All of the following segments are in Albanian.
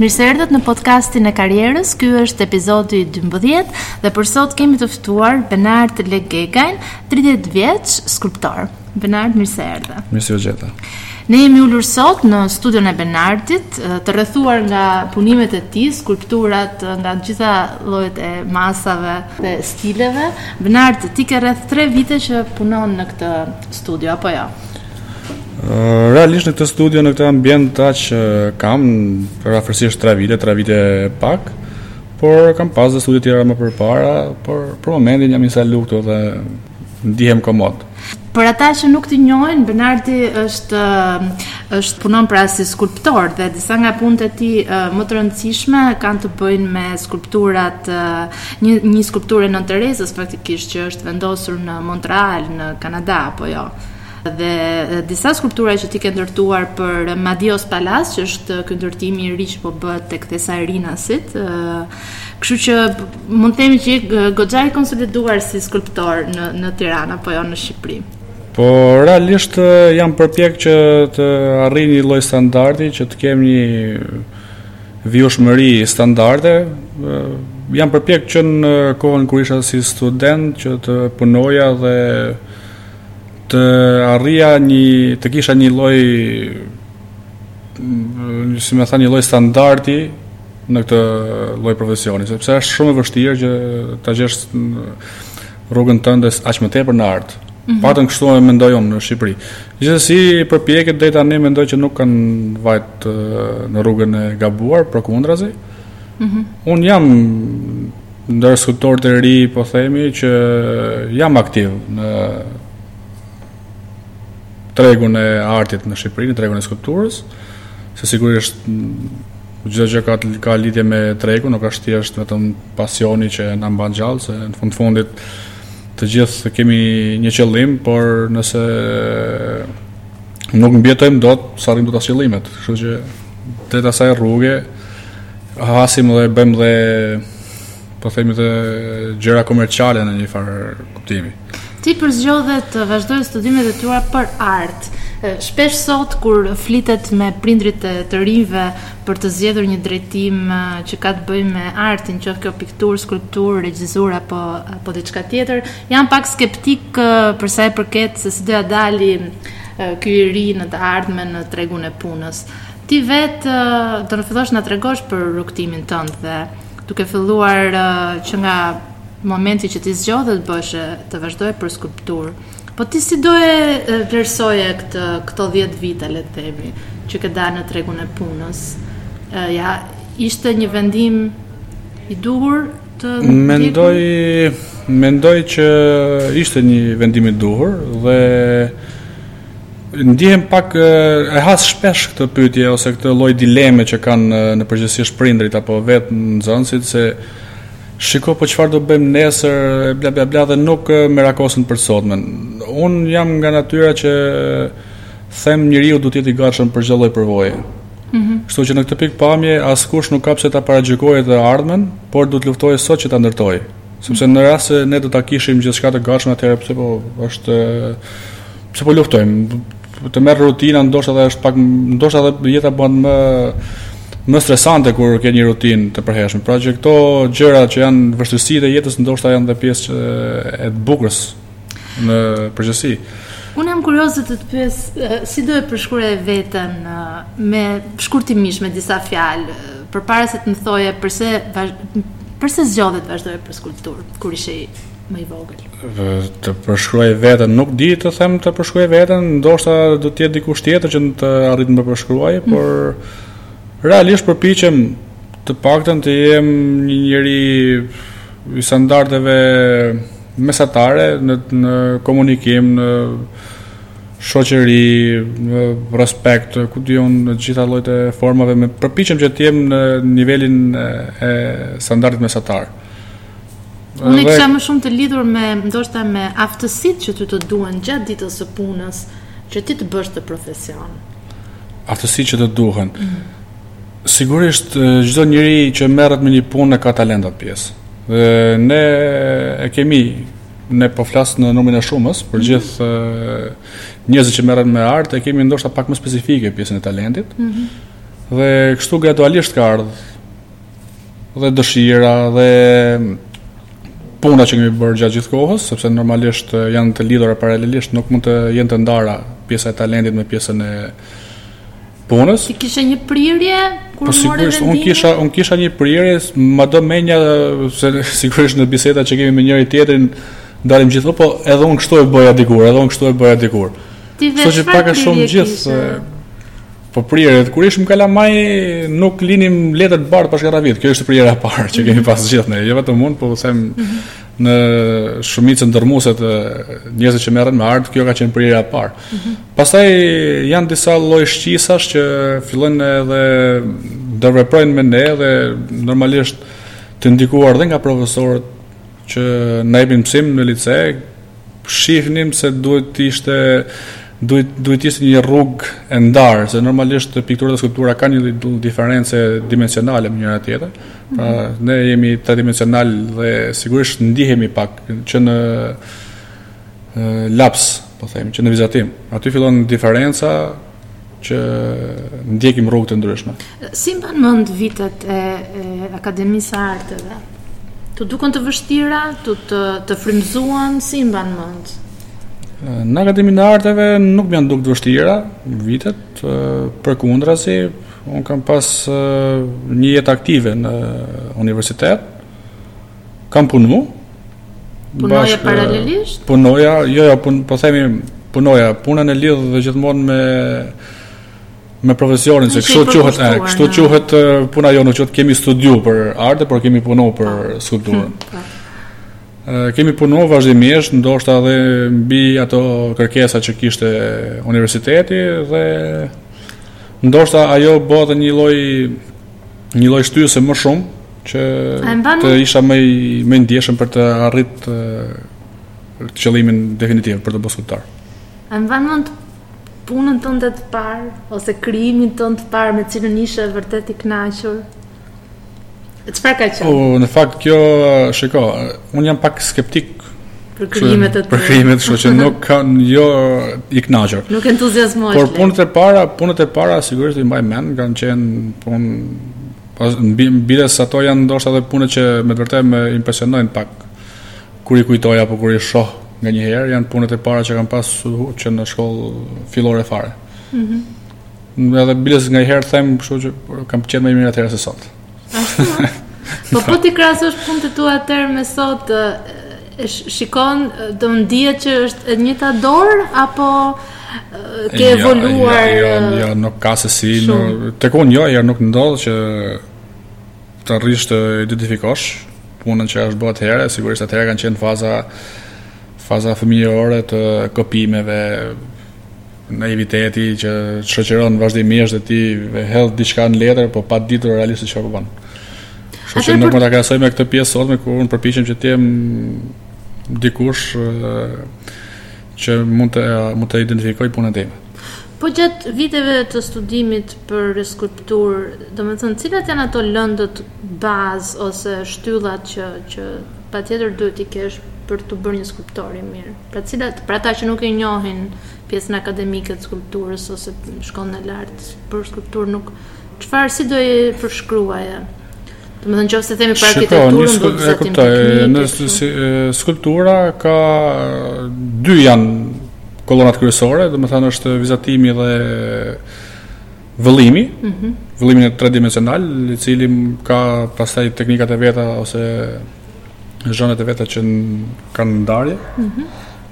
Mirë se erdhët në podcastin e karrierës, ky është epizodi 12 dhe për sot kemi të ftuar Benard Legegajn, 30 vjeç, skulptor. Benard, mirë se erdhe. Mirë se u gjeta. Ne jemi ulur sot në studion e Benardit, të rrethuar nga punimet e tij, skulpturat nga të gjitha llojet e masave dhe stileve. Benard, ti ke rreth tre vite që punon në këtë studio, apo jo? Realisht në këtë studio, në këtë ambient ta që kam, për afërsisht tre vite, tre vite e pak, por kam pas dhe studio tjera më përpara, por për momentin jam instalu këtu edhe ndihem komod. Për ata që nuk të njohin, Benardi është është punon pra si skulptor dhe disa nga punët e tij më të rëndësishme kanë të bëjnë me skulpturat një një skulpturë e Nën Terezës praktikisht që është vendosur në Montreal në Kanada apo jo. Dhe disa skulptura që ti ke ndërtuar për Madios Palace, që është ky ndërtimi i ri që po bëhet tek kthesa e Rinasit, Kështu që mund të themi që je goxha i konsoliduar si skulptor në në Tiranë apo jo në Shqipëri. Po realisht jam përpjek që të arrij një lloj standardi që të kem një vijueshmëri standarde. Jam përpjek që në kohën kur isha si student që të punoja dhe të arrija një të kisha një lloj si me thënë një lloj standardi në këtë lloj profesioni, sepse është shumë e vështirë që ta gjesh rrugën tënde aq më tepër në art. Mm -hmm. Paktën kështu e mendoj unë në Shqipëri. Gjithsesi përpjekjet deri tani mendoj që nuk kanë vajt në rrugën e gabuar, përkundrazi. Mm -hmm. Unë jam ndër skulptorët e ri, po themi që jam aktiv në tregun e artit në Shqipëri, në tregun e skulpturës, se sigurisht çdo gjë ka, ka lidhje me tregun, nuk është thjesht vetëm pasioni që na mban gjallë, se në fund fundit të gjithë kemi një qëllim, por nëse nuk mbijetojmë dot s'arrijmë dot as qëllimet, kështu që drejt asaj rruge, hasim dhe bëjmë dhe po themi dhe gjëra komerciale në një farë kuptimi. Ti përzgjodhe të vazhdoje studimet e tua për art. Shpesh sot kur flitet me prindërit e të rinjve për të zgjedhur një drejtim që ka të bëjë me artin, qoftë kjo pikturë, skulpturë, regjisurë apo apo diçka tjetër, janë pak skeptikë për sa i përket se si do ia dali ky i ri në të ardhmen në tregun e punës. Ti vetë do të fillosh na tregosh për rrugëtimin tënd dhe Duke filluar që nga momenti që ti zgjodhe të bëje të vazhdoje për skulpturë. Po ti si do e vlerësoje këtë këto 10 vite le të themi që ke dalë në tregun e punës? Ja, ishte një vendim i duhur të mendoj mendoj që ishte një vendim i duhur dhe Ndihem pak e has shpesh këtë pyetje ose këtë lloj dileme që kanë në përgjithësi prindërit apo vetë nxënësit se shiko po çfarë do bëjmë nesër bla bla bla dhe nuk merakosen për sotmen. Unë jam nga natyra që them njeriu duhet të jetë i gatshëm për çdo lloj përvoje. Mm -hmm. Kështu që në këtë pikëpamje askush nuk ka pse ta paragjykojë të ardhmen, por duhet të luftojë sot që ta ndërtojë. Sepse në rast se ne do ta kishim gjithçka të gatshme atëherë pse po është pse po luftojmë? Të merr rutina ndoshta edhe është pak ndoshta edhe jeta bëhet më stresante kur ke një rutinë të përhershme. Pra që këto gjëra që janë vështirësitë e jetës ndoshta janë edhe pjesë e të bukurës. në përgjithësi. Unë jam kurioze të të pyes, si do e përshkruaje veten me shkurtimisht me disa fjalë, përpara se të më thoje përse përse zgjodhe të vazhdoje për skulpturë kur ishe më i vogël? Të përshkruaj veten, nuk di të them të përshkruaj veten, ndoshta duhet të jetë dikush tjetër që të arrijë të më përshkruajë, mm. por realisht përpiqem të paktën të jem një njeri i standardeve mesatare në në komunikim në shoqëri, në respekt, ku di unë në të gjitha llojet e formave, me përpiqem që të jem në nivelin e standardit mesatar. Unë e kisha më shumë të lidhur me ndoshta me aftësitë që ty të duhen gjatë ditës së punës, që ti të bësh këtë profesion. Aftësitë që të duhen. Mm. Sigurisht çdo njeri që merret me një punë e ka talent atë pjesë. Dhe ne e kemi ne po flas në numrin shumës, për mhm. gjithë njerëzit që merren me art, e kemi ndoshta pak më specifike pjesën e talentit. Mm -hmm. Dhe kështu gradualisht ka ardhur dhe dëshira dhe puna që kemi bërë gjatë gjithë kohës, sepse normalisht janë të lidhura paralelisht, nuk mund të jenë të ndara pjesa e talentit me pjesën e punës. Ti kishe një prirje kur po, more vendimin? Po unë kisha, unë kisha një prirje, ma do mendja, se sigurisht në bisedat që kemi me njëri tjetrin, dalim gjithë, po edhe unë kështu e bëja dikur, edhe unë kështu e bëja dikur. Kështu që pak a shumë gjithë, po prirje, kur ishim kalamaj, nuk linim letër të bardhë pa shkarravitë, kjo është prirja e parë që kemi mhm. pas gjithë ne, jo vetëm unë, po them mhm. në shumicën dërrmuese të njerëzve që merren me art, kjo ka qenë prirja e parë. Mhm. Pastaj janë disa lloj shqisash që fillojnë edhe ndërveprojnë me ne dhe normalisht të ndikuar dhe nga profesorët që na jepnin mësim në lice, shihnim se duhet të ishte duhet duhet ishte një rrugë e ndarë, se normalisht piktura dhe skulptura kanë një diferencë dimensionale me njëra tjetrën. Pra mm -hmm. ne jemi tridimensional dhe sigurisht ndihemi pak që në laps po them, që në vizatim. Aty fillon diferenca që ndjekim rrugë të ndryshme. Si i mban mend vitet e, e Akademisë së Arteve? T'u dukën të vështira, të të, të frymëzuan, si i mban mend? Në Akademinë e Arteve nuk më janë dukë të vështira vitet, përkundrazi, unë kam pas një jetë aktive në universitet, Kam punu. Punoja eh, paralelisht? Punoja, jo, jo, pun, po themi punoja. Punën e lidhë gjithmonë me me profesionin se kështu quhet, eh, kështu quhet eh, puna jonë, që kemi studiu për arte, por kemi punu për po. skulpturën. Hm, po. Kemi punu vazhdimisht, ndoshta dhe mbi ato kërkesa që kishte universiteti dhe ndoshta ajo bëhet një lloj Një lloj shtyse më shumë që të isha më i më ndjeshëm për të arritur qëllimin definitiv për t'u bërë skulptor. A mban mend punën tënde të parë ose krijimin tënd të parë me të cilën ishe vërtet i kënaqur? Çfarë ka qenë? Po, në fakt kjo, shiko, un jam pak skeptik për krijimet e tua. Për krijimet, kështu që nuk kam qenë i kënaqur. Nuk entuziazmohesh. Por punët e para, punët e para sigurisht i mbaj mend, kanë qenë punë pas mbi biles ato janë ndoshta edhe punët që me të vërtetë më impresionojnë pak kur i kujtoj apo kur i shoh nganjëherë janë punët e para që kam pas që në shkollë fillore fare. Mhm. Mm edhe biles nganjëherë them kështu që kam qenë më i mirë atëherë se sot. Ashtu. Po po t'i krahasosh punët e tua atëherë me sot e shikon do ndihet që është e njëjta dorë apo ke jo, evoluar jo, jo, jo, jo nuk ka sesi në, tek unë jo ja nuk ndodh që të arrish të identifikosh punën që është bë atëherë sigurisht atëherë kanë qenë faza faza fëmijore të kopjimeve Naiviteti që të shoqëron vazhdimisht dhe ti hedh diçka në letër, po pa ditur realisht çfarë po bën. Kështu që nuk mund ta krahasoj me këtë pjesë sot me ku unë përpiqem që të jem dikush që mund të mund të identifikoj punën time. Po gjatë viteve të studimit për skulptur, domethënë, cilat janë ato lëndët bazë ose shtyllat që, që patjetër duhet t'i kesh për t'u bërë një skulptor i mirë? Të cilat, për ata që nuk e njohin pjesën akademike të skulpturës ose shkon në lart për skulpturë nuk çfarë si do e përshkruaje? Do të thonë nëse themi për arkitekturën do të thotë teknikë. Në skulptura ka dy janë kolonat kryesore, domethënë është vizatimi dhe vëllimi, mm -hmm. vëllimi tredimensional, i cili ka pastaj teknikat e veta ose zhanret e veta që kanë ndarje, mm -hmm.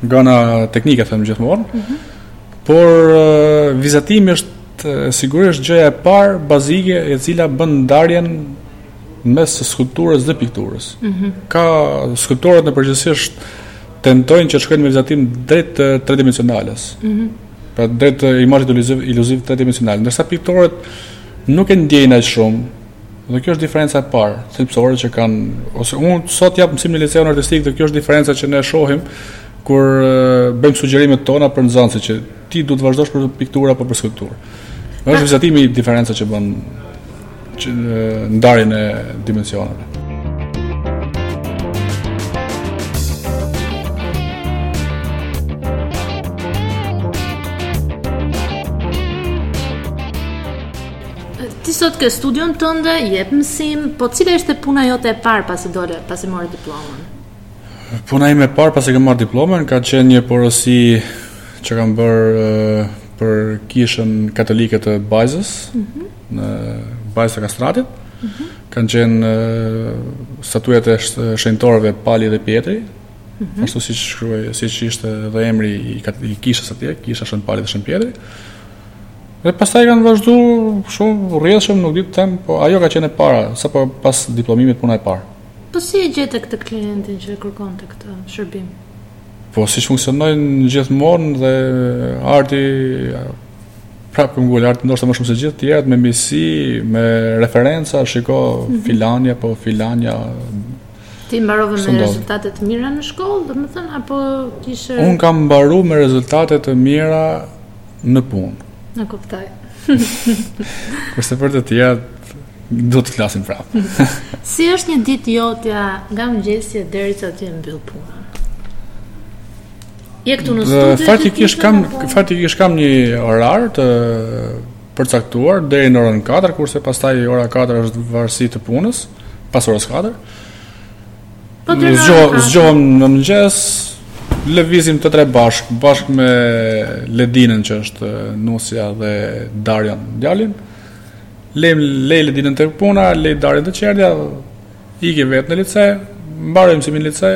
nga ana teknike, them gjithmonë, mm -hmm. por uh, vizatimi është sigurisht gjëja e parë bazike e cila bën ndarjen mes skulpturës dhe pikturës. Mm -hmm. Ka skulptorët në përgjithësisht tentojnë që të shkojnë me vizatim drejt tridimensionales. Mm -hmm. Pra drejt imazhit iluziv, iluziv tridimensional, ndërsa piktorët nuk e ndjejnë aq shumë Dhe kjo është diferenca e parë, thelbësore që kanë ose unë sot jap mësim në liceun artistik dhe kjo është diferenca që ne shohim kur bëjmë sugjerimet tona për nxënësit që ti duhet të vazhdosh për pikturë apo për skulpturë. Është vizatimi diferenca që bën që ndarjen e dimensioneve. Ti sot ke studion tënde, jep mësim, po cila ishte puna jote e parë pasi dole, pasi more diplomën? Puna ime e parë pasi kam marrë diplomën ka qenë një porosi që kam bërë për kishën katolike të Bajzës, mm -hmm. në Bajzë të Kastratit. Mm -hmm. Kanë qenë statujat e shenjtorëve Pali dhe Pjetri, Mm -hmm. Ashtu siç shkruaj, siç ishte dhe emri i, i kishës atje, kisha Shën Pali dhe Shën Pjetri. Dhe pastaj kanë vazhdu shumë rrjedhshëm, nuk di të them, po ajo ka qenë e para, sapo pas diplomimit puna e parë. Po si e gjete këtë klientin që e kërkonte këtë shërbim? Po siç funksionojnë gjithmonë dhe arti prapë për shembull arti ndoshta më shumë se gjithë tjerët me miqësi, me referenca, shiko mm -hmm. filanja, po filanja Ti mbarove me rezultate të mira në shkollë, domethënë, apo ishe... Unë kam mbaru me rezultate të mira në punë. E kuptoj. Kurse për të tjera, do të flasim prapë. si është një ditë jotja nga mëngjesi deri sa ti e mbyll punë? Je këtu në studio? Faktikisht kam, faktikisht kam një orar të përcaktuar deri në orën 4, kurse pastaj ora 4 është në varësi të punës. pas orës 4. Po të zgjohem, zgjohem në mëngjes, lëvizim të tre bashkë, bashkë me Ledinën që është nusja dhe Darion, djalin. Lejm lej Ledinën te puna, lej Darion te çerdhja, iki vetë në lice, mbaroj mësimin në lice,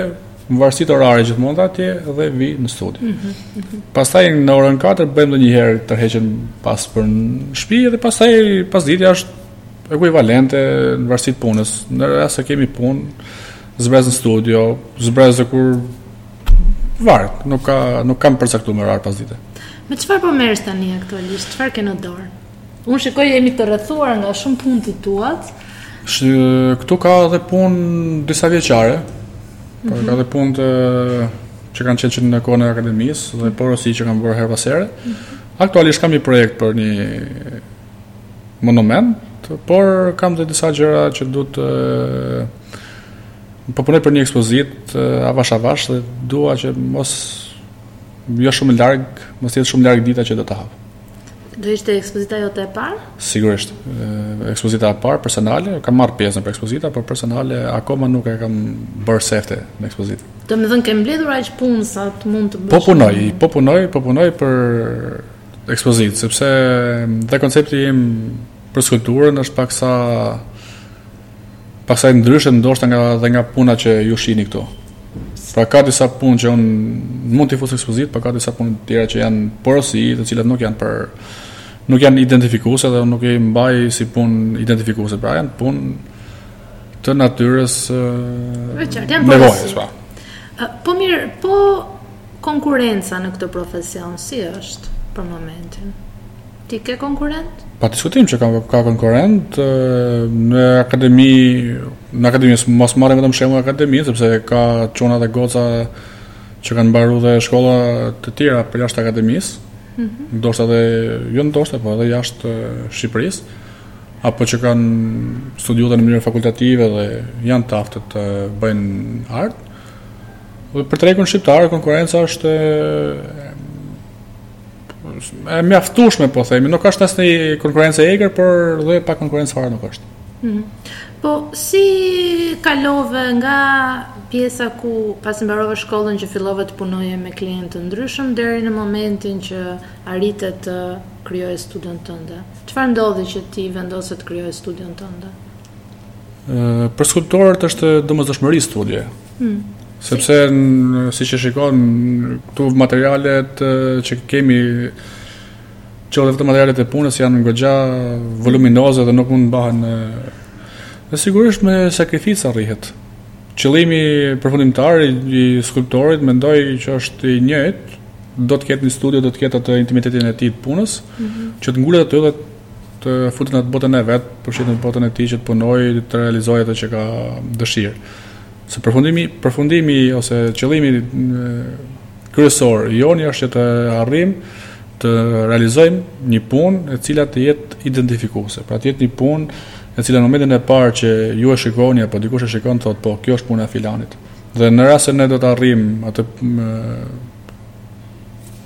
në varësi të orareve gjithmonë të atje dhe vi në studio. Mm -hmm. Pastaj në orën 4 bëjmë dhe njëherë tërheqjen pas për në shpi dhe pastaj pasditja është Ekuivalente në varësi të punës. Në rast se kemi punë, zbres në studio, zbres kur varet, nuk ka nuk kam përcaktuar orar pasdite. Me çfarë po merresh tani aktualisht? Çfarë ke në dorë? Unë shikoj jemi të rrethuar nga shumë punë të tuat. Shë, këtu ka edhe punë disavjeçare. Mm -hmm. Ka edhe punë të që kanë qenë që në kohën e akademisë dhe porosi që kam bërë herë pas here. Mm -hmm. Aktualisht kam një projekt për një monument, por kam dhe disa gjëra që duhet të po punoj për një ekspozitë avash avash dhe dua që mos jo shumë larg, mos jetë shumë larg dita që do ta hap. Do ishte ekspozita jote e parë? Sigurisht, ekspozita e parë personale, kam marrë pjesë në ekspozita, por personale akoma nuk e kam bërë seften ekspozitë. Domethënë ke mbledhur aq punë sa të mund të bësh? Po punoj, po punoj, po punoj për ekspozitë, sepse dhe koncepti im për skulpturën është paksa paksa i ndryshëm ndoshta nga dhe nga puna që ju shihni këtu. Pra ka disa punë që un mund t'i fus në ekspozitë, por ka disa punë të tjera që janë porosi, të cilat nuk janë për nuk janë identifikuese dhe nuk i mbaj si punë identifikuese, pra janë punë të natyrës. Veçanërisht janë porosi. Po. po mirë, po Konkurrenca në këtë profesion si është për momentin? Ti ke konkurrentë? Pa diskutim që ka, ka konkurrentë në akademi, në akademi të mos marrim vetëm shembull akademinë, sepse ka çuna dhe goca që kanë mbaruar dhe shkolla të tjera përjashta akademisë. Mm -hmm. Ndoshta dhe jo ndoshta, po edhe jashtë Shqipërisë apo që kanë studiuar në mënyrë fakultative dhe janë të aftë të bëjnë art. Dhe për tregun shqiptar konkurrenca është e mjaftueshme po themi, nuk është as një konkurrencë e egër, por dhe pa konkurrencë fare nuk është. Mm -hmm. Po si kalove nga pjesa ku pasi mbarove shkollën që fillove të punoje me klientë të ndryshëm deri në momentin që arrite të krijoje studion tënde? Çfarë ndodhi që ti vendose të krijoje studion tënde? Për skulptorët është domosdoshmëri studio. Hmm. Sepse siç e shikon këtu materialet që kemi që edhe vetë materialet e punës janë goxha voluminoze dhe nuk mund të bëhen dhe sigurisht me sakrificë arrihet. Qëllimi përfundimtar i skulptorit mendoj që është i njëjtë, do të ketë një studio, do të ketë atë intimitetin e tij të punës, mm -hmm. që të ngulet aty dhe të futet në atë botën e vet, përfshirë në botën e tij që të punojë, të realizojë atë që ka dëshirë. Se përfundimi, përfundimi ose qëllimi kryesor i joni është që të arrijmë të realizojmë një punë e cila të jetë identifikuese. Pra të jetë një punë e cila në momentin e parë që ju e shikoni apo dikush e shikon thotë po, kjo është puna e filanit. Dhe në rast se ne do të arrijmë atë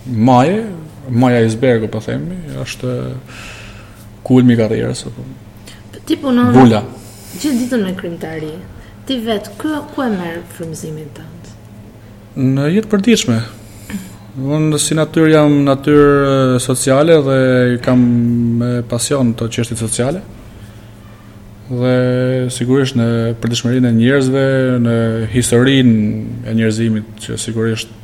Maje, maja e ajsbergut, po themi, është kulmi i karrierës. Po. Ti punon... Bula. Gjithë ditën me krijimtari. Ti vetë, ku, ku e merë frumëzimin të ndë? Në jetën e përditshme. Unë si natyrë jam natyrë sociale dhe kam me pasion ato çështjet sociale. Dhe sigurisht në përditshmërinë e njerëzve, në historinë e njerëzimit që sigurisht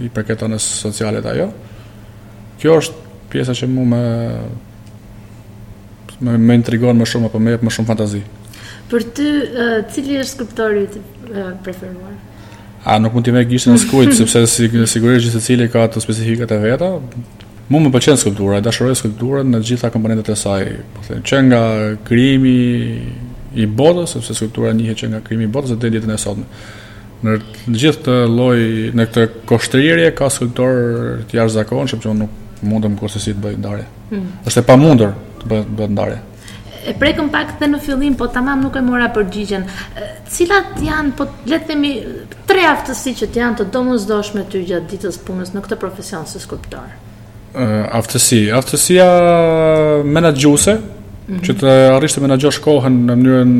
i përket anës sociale ajo. Kjo është pjesa që mu me me, me intrigon më shumë apo më jep më shumë fantazi. Për ty, uh, cili është skulptori i uh, preferuar? A nuk mund t'i vë gishtin askujt, sepse sigurisht gjithë secili ka ato specifikat e veta. Mu më pëlqen skulptura, e dashuroj skulpturën në të gjitha komponentët e saj. Po them, që nga krijimi i botës, sepse skulptura njihet që nga krijimi i botës dhe deri ditën e sotme. Në gjithë këtë lloj, në këtë kohështrirje ka skulptorë të jashtëzakonshëm, që unë nuk mundem kurrsesi të bëj ndarje. Hmm. është e pamundur të bëj, bëj ndarje. E prekëm pak dhe në fillim, po tamam nuk e mora përgjigjen. Cilat janë, po le të themi, tre aftësi që të janë të domosdoshme ty gjatë ditës së punës në këtë profesion si skulptor? Aftësi. Aftësia menaxhuese, mm -hmm. që të arrish të menaxhosh kohën në mënyrën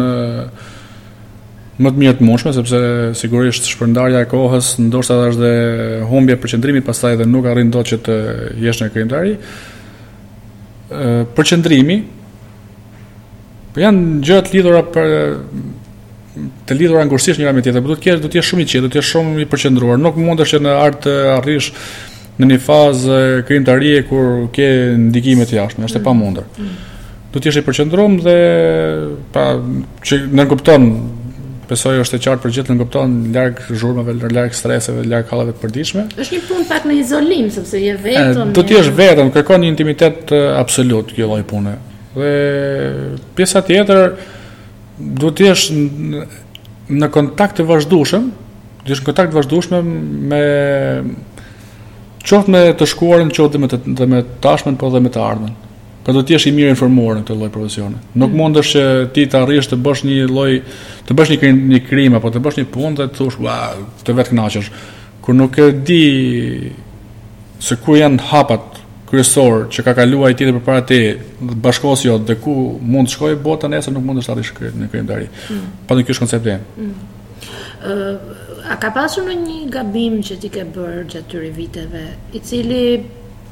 më të mirë të mundshme sepse sigurisht shpërndarja e kohës ndoshta edhe është dhe humbje e përqendrimit pastaj edhe nuk arrin dot që të jesh në krijimtari përqendrimi po janë gjëra të lidhura për të lidhura ngushtësisht njëra me tjetrën, por do të kesh do të jesh shumë i qetë, do të jesh shumë i përqendruar. Nuk mundesh që në art të arrish në një fazë krijimtarie kur ke ndikime të jashtme, është e mm. pamundur. Mm. Duhet të jesh i përqendruar dhe kjo nënkupton besoj është e qartë për gjithë nënkupton larg zhurmave, larg streseve, larg halleve të përditshme. Është një punë pak në izolim sepse je vetëm. Duhet të jesh vetëm, kërkon një intimitet absolut kjo lloj pune. Dhe pjesa tjetër duhet të jesh në kontakt të vazhdueshëm Të jesh në kontakt të vazhdueshëm me qoftë me të shkuarën, qoftë dhe me të dhe me të tashmen, po dhe me të ardhmen. Pra duhet të jesh i mirinformuar në këtë lloj profesioni. Nuk mm. mundesh që ti të arrish të bësh një lloj të bësh një një krijim apo të bësh një punë dhe të thuash, "Ua, të vetëkënaqesh." Kur nuk e di se ku janë hapat kryesorë që ka kaluar tjetër përpara teje bashkëkohësi jot dhe ku mund të shkojë bota nesër nuk mund të arrish në krijimtari. Mm. Pa të kesh konceptin. Mm. A ka pasur ndonjë gabim që ti ke bërë gjatë këtyre viteve, i cili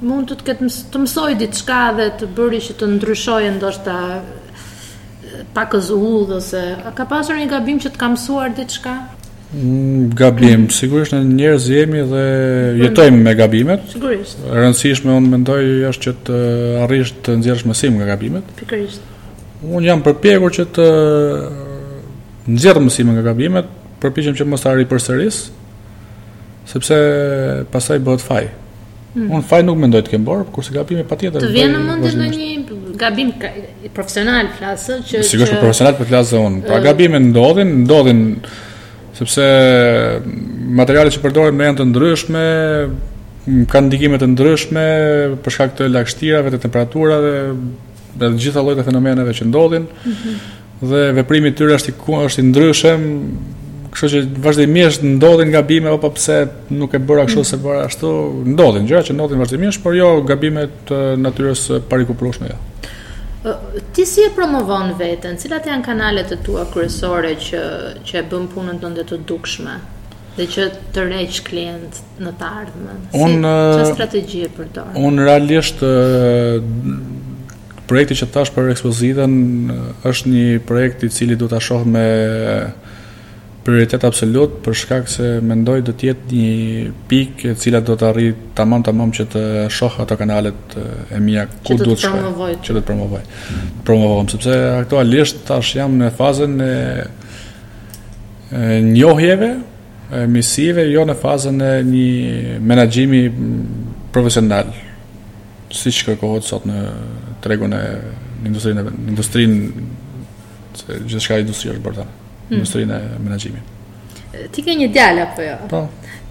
mund të të ketë të mësoi diçka dhe të bëri që të ndryshoje ndoshta pak busull ose a ka pasur një gabim që të ka mësuar diçka? Mm, gabim, sigurisht ne njerëz jemi dhe jetojmë me gabimet. Sigurisht. E rëndësishme unë mendoj është që të arrish të nxjerrësh mësim nga gabimet. Pikërisht. Unë jam përpjekur që të Nxjerr mësime nga gabimet, përpiqem që mos ta ripërsëris, sepse pastaj bëhet faj. Mm. Unë faj nuk mendoj të kem bërë, kurse gabime patjetër. Të vjen në mendje ndonjë gabim profesional flas që Sigurisht që... profesional po flas unë. Pra gabime ndodhin, ndodhin sepse materialet që përdorim janë të ndryshme, kanë ndikime të ndryshme për shkak të lagështirave, të temperaturave, Dhe të gjitha llojet e fenomeneve që ndodhin mhm. dhe veprimi i tyre është i është i ndryshëm, kështu që vazhdimisht ndodhin gabime apo pse nuk e bëra kështu s'e bëra ashtu, ndodhin gjëra që ndodhin vazhdimisht, por jo gabime të natyrës së parikuperueshme. Ja. Jo. Ti si e promovon veten? Cilat janë kanalet e tua kryesore që që e bëjnë punën tënde të dukshme? dhe që tërheq klientë në të ardhmen? Si, ëm, ç'strategji përdor? Unë realisht projekti që thashë për ekspozitën është një projekt i cili do ta shoh me prioritet absolut për shkak se mendoj do të jetë një pikë e cila do të arrijë tamam tamam që të shoh ato kanalet e mia ku do të promovoj që do të promovoj promovohem sepse aktualisht thashë jam në fazën e njohjeve, miqësive, jo në fazën e një menaxhimi profesional, siç kërkohet sot në tregun e industrinë, industrinë, se gjithçka industri është bërë tani, hmm. industrinë e menaxhimit. Ti ke një djalë, apo jo? Po.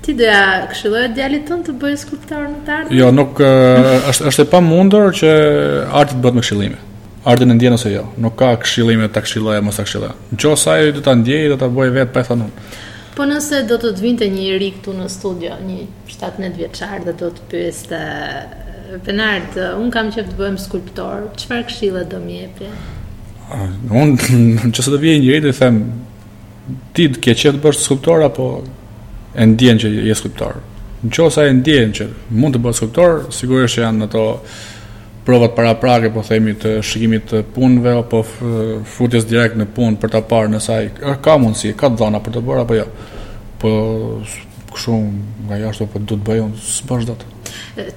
Ti do ia këshilloje djalit tënd të bëhej skulptor në të ardhmen? Jo, nuk është është e pamundur që arti të bëhet me këshillime. Artin e ndjen ose jo. Nuk ka këshillime ta këshilloj apo mos ta këshilloj. Në qoftë se ai do ta ndjejë, do ta bëjë vetë, pa e thënë unë. Po nëse do të të vinte një i ri këtu në studio, një 17 vjeçar dhe do të pyeste Benard, unë kam qejf të bëhem skulptor, çfarë këshille do më jepje? Unë në qoftë se do vijë një i ri, i them ti ke qejf të bëhesh skulptor apo e ndjen që je skulptor? Në qoftë se e ndjen që mund të bëhesh skulptor, sigurisht që janë ato provat paraprake, po themi, të shikimit të punëve, apo futjes direkt në punë për ta parë nëse ai ka mundësi, ka të dhëna për t'u bërë apo jo. Po kështu nga jashtë apo do të bëj unë s'bëhesh dot.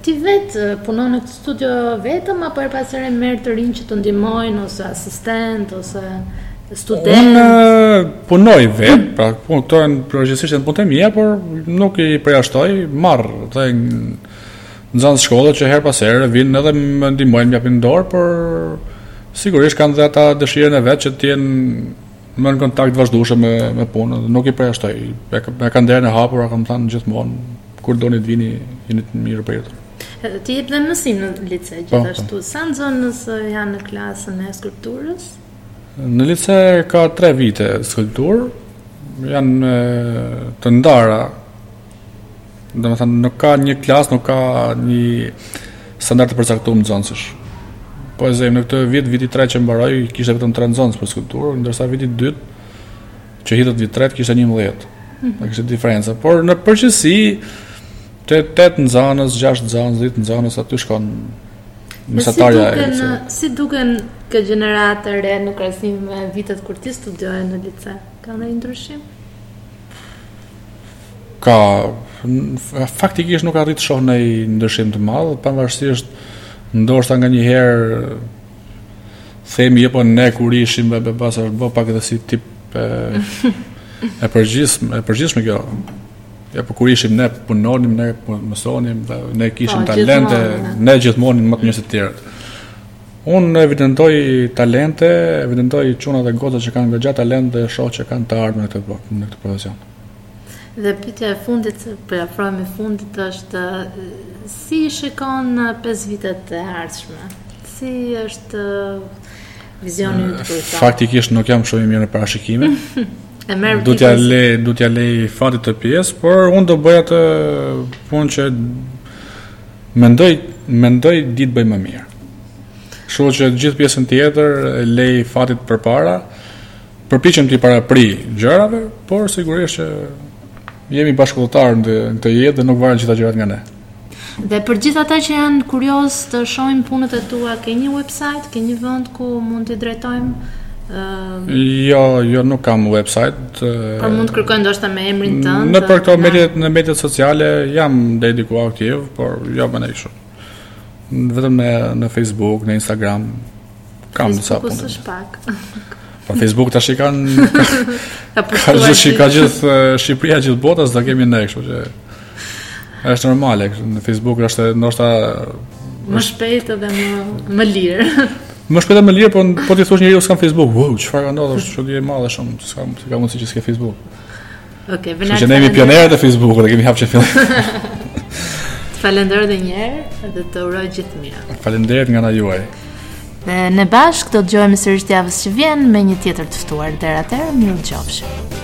Ti vetë punon në studio vetëm apo herë pas here merr të rinj që të ndihmojnë ose asistentë ose studentë? Unë punoj vetë, pra punët këto janë përgjithësisht punët e mia, por nuk i përjashtoj, marr dhe Nxënës shkolle që herë pas here vijnë edhe më ndihmojnë, më japin dorë, por sigurisht kanë dhe ata dëshirën e vet që të jenë më në kontakt të vazhdueshëm me me punën. Nuk i përjashtoj. E kanë derën e hapur, kam thënë gjithmonë, kur doni të vini, jeni të mirëpritur. Ti jep dhe mësim në lice po, gjithashtu. Po. Sa nxënës janë në klasën e skulpturës? Në lice ka 3 vite skulpturë. Janë të ndara Domethënë nuk ka një klasë, nuk ka një standard të përcaktuar nxënësish. Po e zëjmë në këtë vit, viti i 3 që mbaroi, kishte vetëm 3 nxënës për skulpturë, ndërsa viti i 2 që hidhet vit i 3 kishte 11. Mm -hmm. Kjo është diferenca. Por në përgjithësi, të 8 nxënës, 6 nxënës, 10 nxënës, aty shkon mesatarja e kësaj. Si duket kjo gjeneratë e re në krahasim me vitet kur ti studioje në lice? Ka ndonjë ndryshim? Ka faktikisht nuk arrij të shoh ndonjë ndryshim të madh, pavarësisht ndoshta nganjëherë themi jo po ne kur ishim dhe pas është bë pak edhe si tip e, e përgjithshme, e përgjithshme kjo. Ja po kur ishim ne punonim, ne po mësonim, dhe ne kishim pa, po, talente, gjithmonë, ne gjithmonë më të mirë se të tjerët. Unë evidentoj talente, evidentoj çuna dhe goca që kanë goxha talent dhe shoh që kanë të ardhme në këtë në këtë profesion. Dhe pyetja e fundit, po i afrohemi fundit, është si i shikon pesë vitet e ardhshme? Si është vizioni yt për ta? Faktikisht nuk jam shumë i mirë në parashikime. E me do t'ia lë, do t'ia lë fatit këtë pjesë, por unë do bëj atë punë që mendoj mendoj di ta bëj më mirë. Kështu që gjithë pjesën tjetër le fatit përpara. Përpiqem t'i paraprij gjërave, por sigurisht që jemi bashkudhëtarë në këtë jetë dhe nuk varen gjitha gjërat nga ne. Dhe për gjithë ata që janë kurioz të shohin punët e tua, ke një website, ke një vend ku mund t'i drejtojmë? Uh... Jo, jo nuk kam website. Por mund të kërkojnë ndoshta me emrin tënd. Nëpër këto media, në mediat sociale jam deri diku aktiv, por jo më shumë. Vetëm në në Facebook, në Instagram. Kam disa punë. Nuk është pak. Po Facebook tash i kanë ka gjithë shi ka gjithë Shqipëria gjithë bota s'do kemi ne kështu që është normale në Facebook është ndoshta më shpejt edhe më më lirë. Më shpejt edhe më lirë, po po t'i thush njeriut s'kam Facebook. Wow, çfarë ka ndodhur? Është çudi e madhe shumë, s'kam, si ka mundësi që s'ke Facebook. Okej, okay, që ne jemi pionerët e Facebook-ut, e kemi hapë që në fill. Të falenderoj edhe një herë dhe të uroj gjithë të mirat. Faleminderit nga ana juaj. Dhe ne bashkë do të dëgjohemi sërisht javës që vjen me një tjetër të ftuar deri atëherë, mirudëgjofshim.